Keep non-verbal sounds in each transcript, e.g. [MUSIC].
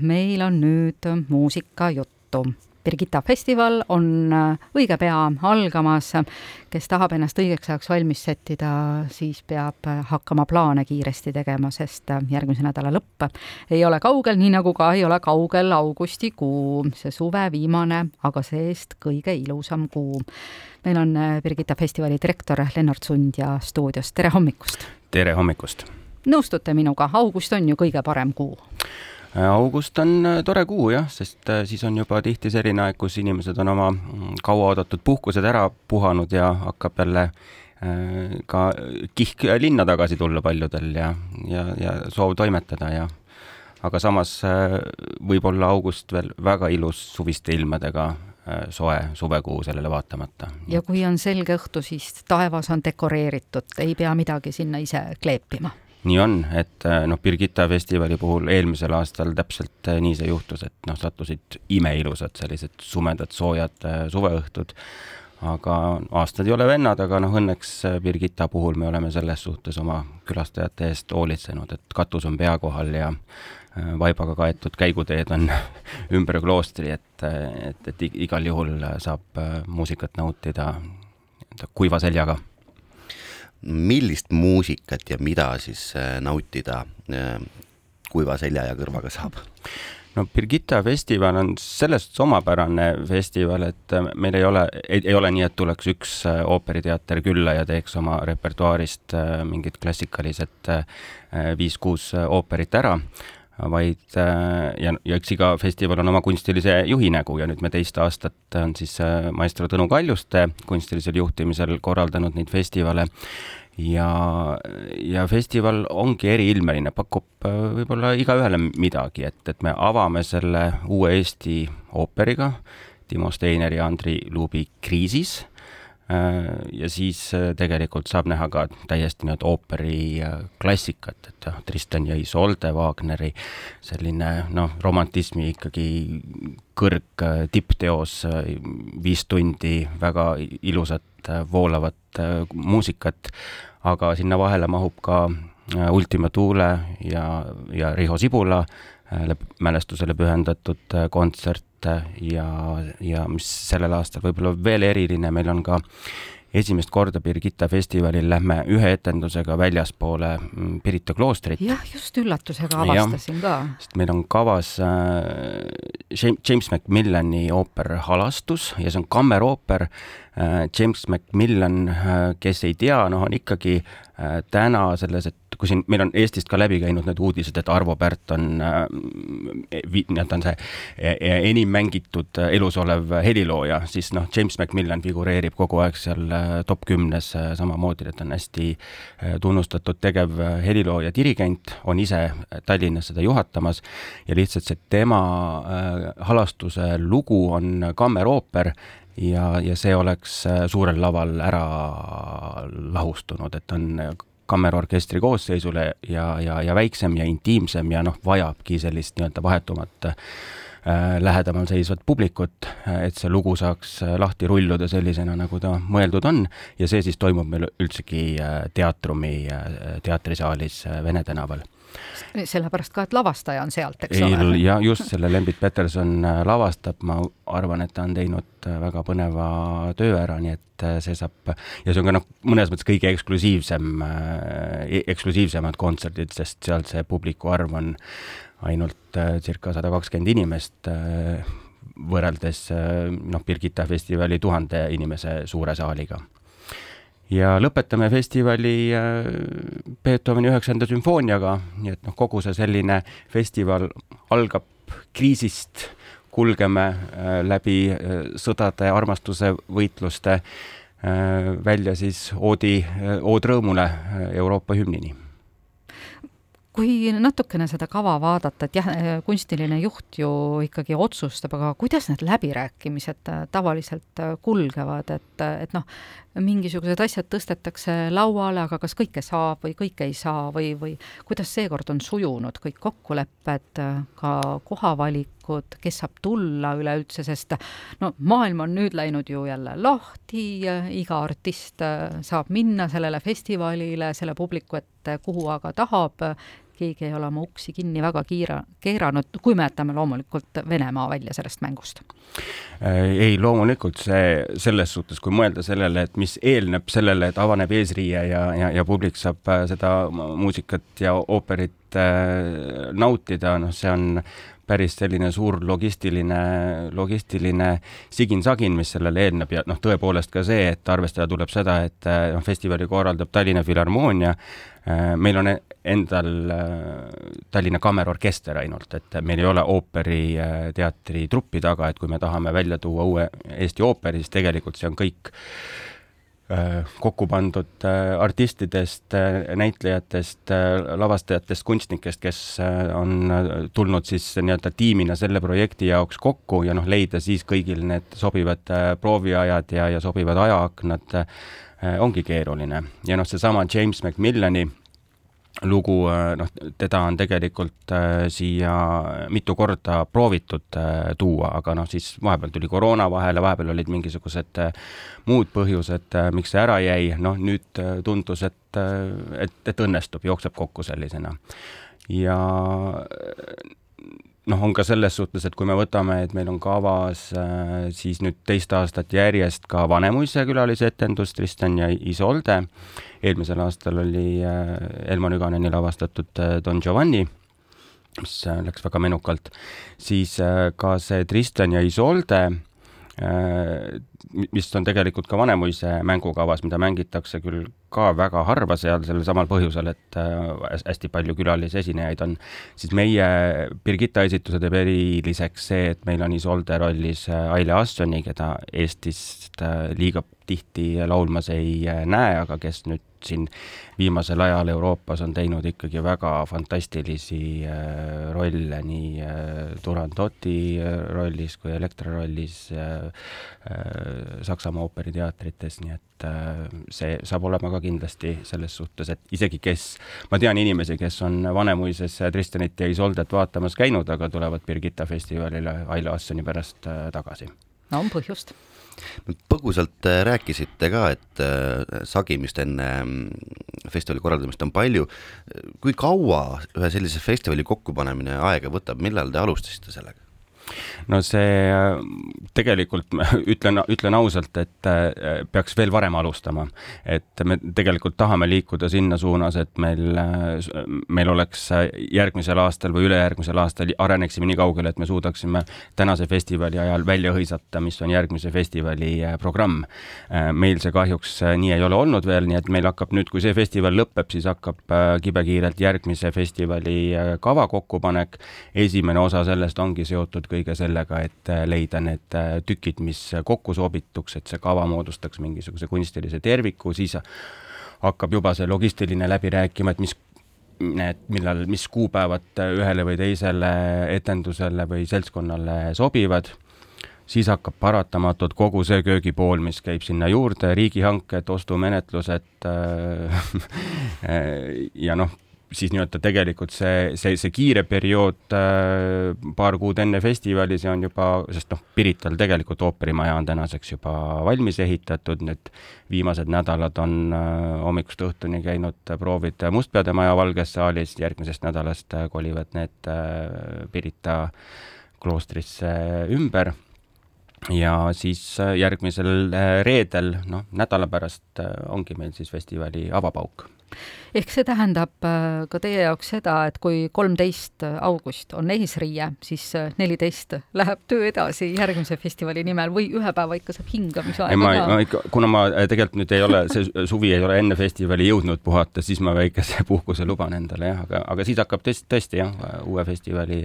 meil on nüüd muusikajuttu. Birgitta festival on äh, õige pea algamas. kes tahab ennast õigeks ajaks valmis sättida, siis peab äh, hakkama plaane kiiresti tegema, sest äh, järgmise nädala lõpp ei ole kaugel, nii nagu ka ei ole kaugel augustikuu, see suve viimane, aga see-eest kõige ilusam kuu. meil on Birgitta festivali direktor Lennart Sund ja stuudios, tere hommikust! tere hommikust! nõustute minuga, august on ju kõige parem kuu? Äh, august on äh, tore kuu jah, sest äh, siis on juba tihti selline aeg, kus inimesed on oma mm, kauaoodatud puhkused ära puhanud ja hakkab jälle ka kihk linna tagasi tulla paljudel ja, ja, ja soov toimetada ja aga samas võib olla august veel väga ilus suviste ilmadega soe suvekuu sellele vaatamata. ja kui on selge õhtu, siis taevas on dekoreeritud, ei pea midagi sinna ise kleepima nii on, et äh, noh, Birgitta festivali puhul eelmisel aastal täpselt äh, nii see juhtus, et noh, sattusid imeilusad sellised sumedad soojad äh, suveõhtud. aga aastad ei ole vennad, aga noh, õnneks Birgitta puhul me oleme selles suhtes oma külastajate eest hoolitsenud, et katus on pea kohal ja vaibaga kaetud käiguteed on [LAUGHS] ümber kloostri, et, et, et igal juhul saab muusikat nautida kuiva seljaga millist muusikat ja mida siis äh, nautida äh, kuiva selja ja kõrvaga saab? no Birgitta festival on selles suhtes omapärane festival, et äh, meil ei ole, ei ole nii, et tuleks üks ooperiteater külla ja teeks oma repertuaarist mingid klassikalised viis-kuus ooperit ära vaid äh, ja, ja eks iga festival on oma kunstilise juhi nägu ja nüüd me teist aastat on siis äh, maestro Tõnu Kaljuste kunstilisel juhtimisel korraldanud neid festivale. Ja, ja festival ongi eriilmeline, pakub äh, võib-olla igaühele midagi, et, et me avame selle uue Eesti ooperiga, Timo Steineri ja Andri Luubi Kriisis ja siis äh, tegelikult saab näha ka täiesti nii-öelda ooperi äh, et noh, Tristan ja Isolde, Wagneri selline noh, romantismi ikkagi kõrg tippteos, viis tundi väga ilusat voolavat muusikat, aga sinna vahele mahub ka Ultima Thule ja, ja Riho Sibula mälestusele pühendatud kontsert, ja, ja mis sellel aastal võib-olla veel eriline, meil on ka esimest korda Birgitta festivalil lähme ühe etendusega väljaspoole mm, Pirita kloostrit. jah, just üllatusega avastasin ja, ka. sest meil on kavas äh, James Macmillani ooper Halastus ja see on kammerooper äh,. James Macmillan äh,, kes ei tea, noh, on ikkagi äh, täna selles, et kui siin, meil on Eestist ka läbi käinud need uudised, et Arvo Pärt on äh,, nii-öelda on see e, e, enim mängitud äh, elus olev helilooja, siis noh, James Macmillan figureerib kogu aeg seal äh, top kümnes samamoodi, et on hästi tunnustatud tegev helilooja, dirigent, on ise Tallinnas seda juhatamas ja lihtsalt see tema halastuse lugu on kammerooper ja, ja see oleks suurel laval ära lahustunud, et on kammerorkestri koosseisule ja, ja, ja väiksem ja intiimsem ja noh, vajabki sellist nii-öelda vahetumat lähedamal seisvat publikut, et see lugu saaks äh, lahti rulluda sellisena, nagu ta mõeldud on. Ja see siis toimub meil üldsegi äh, teatrumi äh, teatrisaalis äh, Vene tänaval. Sellepärast ka, et lavastaja on sealt, eks ole. ja just, selle Lembit Peterson äh, lavastab, ma arvan, et ta on teinud äh, väga põneva töö ära, nii et äh, see saab ja see on ka noh, mõnes mõttes kõige eksklusiivsem, e-, eksklusiivsemad kontserdid, sest seal see publiku arv on ainult circa sada kakskümmend inimest võrreldes noh, Birgitta festivali tuhande inimese suure saaliga. Ja lõpetame festivali äh, Beethoveni üheksanda sümfooniaga, nii et noh, kogu see selline festival algab kriisist, kulgeme äh, läbi äh, sõdade, armastuse, võitluste välja siis oodi, ood rõõmule Euroopa hümnini kui natukene seda kava vaadata, et jah, kunstiline juht ju ikkagi otsustab, aga kuidas need läbirääkimised äh, tavaliselt äh, kulgevad, et, et noh, mingisugused asjad tõstetakse lauale, aga kas kõike saab või kõike ei saa või, või kuidas seekord on sujunud kõik kokkulepped, ka kohavalikud, kes saab tulla üleüldse, sest no maailm on nüüd läinud ju jälle lahti, iga artist saab minna sellele festivalile, selle publiku ette, kuhu aga tahab keegi ei ole oma uksi kinni väga kiira, keeranud, kui me jätame loomulikult Venemaa välja sellest mängust. ei, loomulikult see selles suhtes, kui mõelda sellele, et mis eelneb sellele, et avaneb eesriie ja, ja, ja publik saab seda muusikat ja ooperit äh, nautida, noh, see on päris selline suur logistiline, logistiline sigin-sagin, mis sellele eelneb. Ja noh, tõepoolest ka see, et arvestada tuleb seda, et noh, festivali korraldab Tallinna Filharmoonia, äh, meil on endal äh, Tallinna Kammerorkester ainult, et meil ei ole ooperiteatri truppi taga, et kui me tahame välja tuua uue Eesti ooperi, siis tegelikult see on kõik kokku pandud äh, artistidest, äh, näitlejatest, lavastajatest, kunstnikest, kes on tulnud siis nii-öelda tiimina selle projekti jaoks kokku ja noh, leida siis kõigil need sobivad prooviajad ja, ja sobivad ajaaknad ongi keeruline. ja noh, seesama James Macmillani lugu, äh, noh, teda on tegelikult äh, siia mitu korda proovitud äh, tuua, aga noh, siis vahepeal tuli koroona vahele, vahepeal olid mingisugused muud põhjused miks see ära jäi, noh nüüd tundus, et, et, et õnnestub, jookseb kokku sellisena. ja noh, on ka selles suhtes, et kui me võtame, et meil on kavas äh, siis nüüd teist aastat järjest ka Vanemuise külalisetendus Tristan ja Isolde. eelmisel aastal oli äh, Elmo Nüganeni lavastatud äh, Don Giovanni, mis läks väga menukalt, siis ka see Tristan ja Isolde mis on tegelikult ka Vanemuise mängukavas, mida mängitakse küll ka väga harva seal sellel samal põhjusel, et äh, hästi palju külalisesinejaid on, siis meie Birgitta esituse teeb eriliseks see, et meil on Isolde rollis äh, Aile Assoni, keda Eestist äh, liiga tihti laulmas ei näe, aga kes nüüd siin viimasel ajal Euroopas on teinud ikkagi väga fantastilisi äh, rolle nii äh, Turandoti rollis kui Elektra rollis äh, Saksamaa ooperiteatrites, nii et see saab olema ka kindlasti selles suhtes, et isegi kes, ma tean inimesi, kes on Vanemuises Tristanit ja Isoldet vaatamas käinud, aga tulevad Birgitta festivalile Aila Assoni pärast tagasi. no on põhjust põgusalt äh, rääkisite ka, et äh, sagimist enne mm, festivali korraldamist on palju. kui kaua ühe sellise festivali kokkupanemine aega võtab, millal te alustasite sellega? No see tegelikult [LAUGHS] ütlen, ütlen ausalt, et äh, peaks veel varem alustama. et me tegelikult tahame liikuda sinna suunas, et meil, äh, meil oleks järgmisel aastal või ülejärgmisel aastal areneksime nii kaugele, et me suudaksime tänase festivali ajal välja hõisata, mis on järgmise festivali äh, programm. meil see kahjuks nii ei ole olnud veel, nii et meil hakkab nüüd, kui see festival lõpeb, siis hakkab kibekiirelt järgmise festivali kava kokkupanek. esimene osa sellest ongi seotud kõige kõige sellega, et äh, leida need äh, tükid, mis kokku sobituks, et see kava moodustaks mingisuguse kunstilise terviku, siis hakkab juba see logistiline läbi rääkima, et mis need, millal, mis kuupäevad ühele või teisele etendusele või seltskonnale sobivad, siis hakkab paratamatult kogu see köögipool, mis käib sinna juurde, riigihanked, ostumenetlused äh, [LAUGHS] ja noh, siis nii-öelda tegelikult see, see, see kiire periood äh, paar kuud enne festivali, see on juba, sest noh, Pirital tegelikult ooperimaja on tänaseks juba valmis ehitatud, need viimased nädalad on äh, hommikust õhtuni käinud proovid Mustpeade maja Valges saalis, järgmisest nädalast kolivad need äh, Pirita kloostrisse ümber. Ja siis järgmisel reedel, noh, nädala pärast ongi meil siis festivali avapauk ehk see tähendab äh, ka teie jaoks seda, et kui kolmteist august on eesriie, siis äh, neliteist läheb töö edasi järgmise festivali nimel või ühe päeva ikka saab hingamisaega ka? ma ikka, kuna ma äh, tegelikult nüüd ei ole, see suvi ei ole enne festivali jõudnud puhata, siis ma väikese puhkuse luban endale jah, aga, aga siis hakkab tõesti, tõesti jah, uue festivali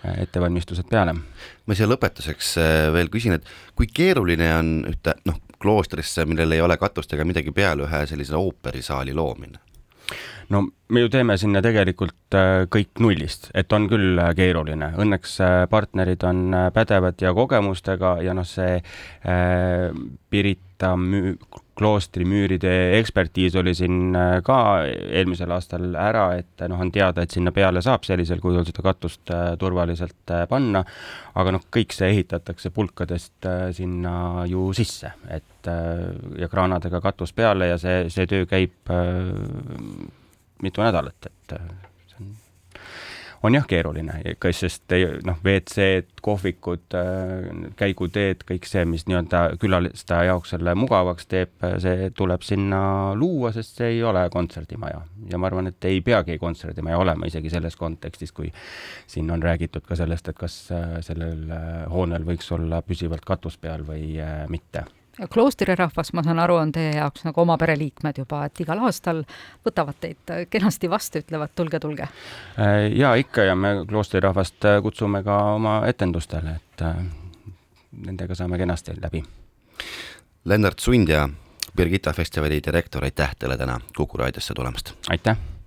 ettevalmistused peale. ma siia lõpetuseks veel küsin, et kui keeruline on ühte noh, kloostrisse, millel ei ole katust ega midagi peal, ühe sellise ooperisaali loomine? No me ju teeme sinna tegelikult äh, kõik nullist, et on küll äh, keeruline, õnneks äh, partnerid on pädevad ja kogemustega ja noh, see äh, Pirita müü-, kloostri müüride ekspertiis oli siin ka eelmisel aastal ära, et noh, on teada, et sinna peale saab sellisel kujul seda katust turvaliselt panna, aga noh, kõik see ehitatakse pulkadest sinna ju sisse, et ja kraanadega katus peale ja see, see töö käib mitu nädalat, et see on on jah keeruline, sest noh, WC-d, kohvikud, käiguteed, kõik see, mis nii-öelda külaliste jaoks selle mugavaks teeb, see tuleb sinna luua, sest see ei ole kontserdimaja. ja ma arvan, et ei peagi kontserdimaja olema isegi selles kontekstis, kui siin on räägitud ka sellest, et kas sellel hoonel võiks olla püsivalt katus peal või mitte kloostri rahvas, ma saan aru, on teie jaoks nagu oma pereliikmed juba, et igal aastal võtavad teid kenasti vastu, ütlevad tulge, tulge? Äh, jaa, ikka ja me kloostri rahvast äh, kutsume ka oma etendustele, et äh, nendega saame kenasti läbi. Lennart Sund ja Birgitta festivali direktor, aitäh teile täna Kuku raadiosse tulemast! aitäh!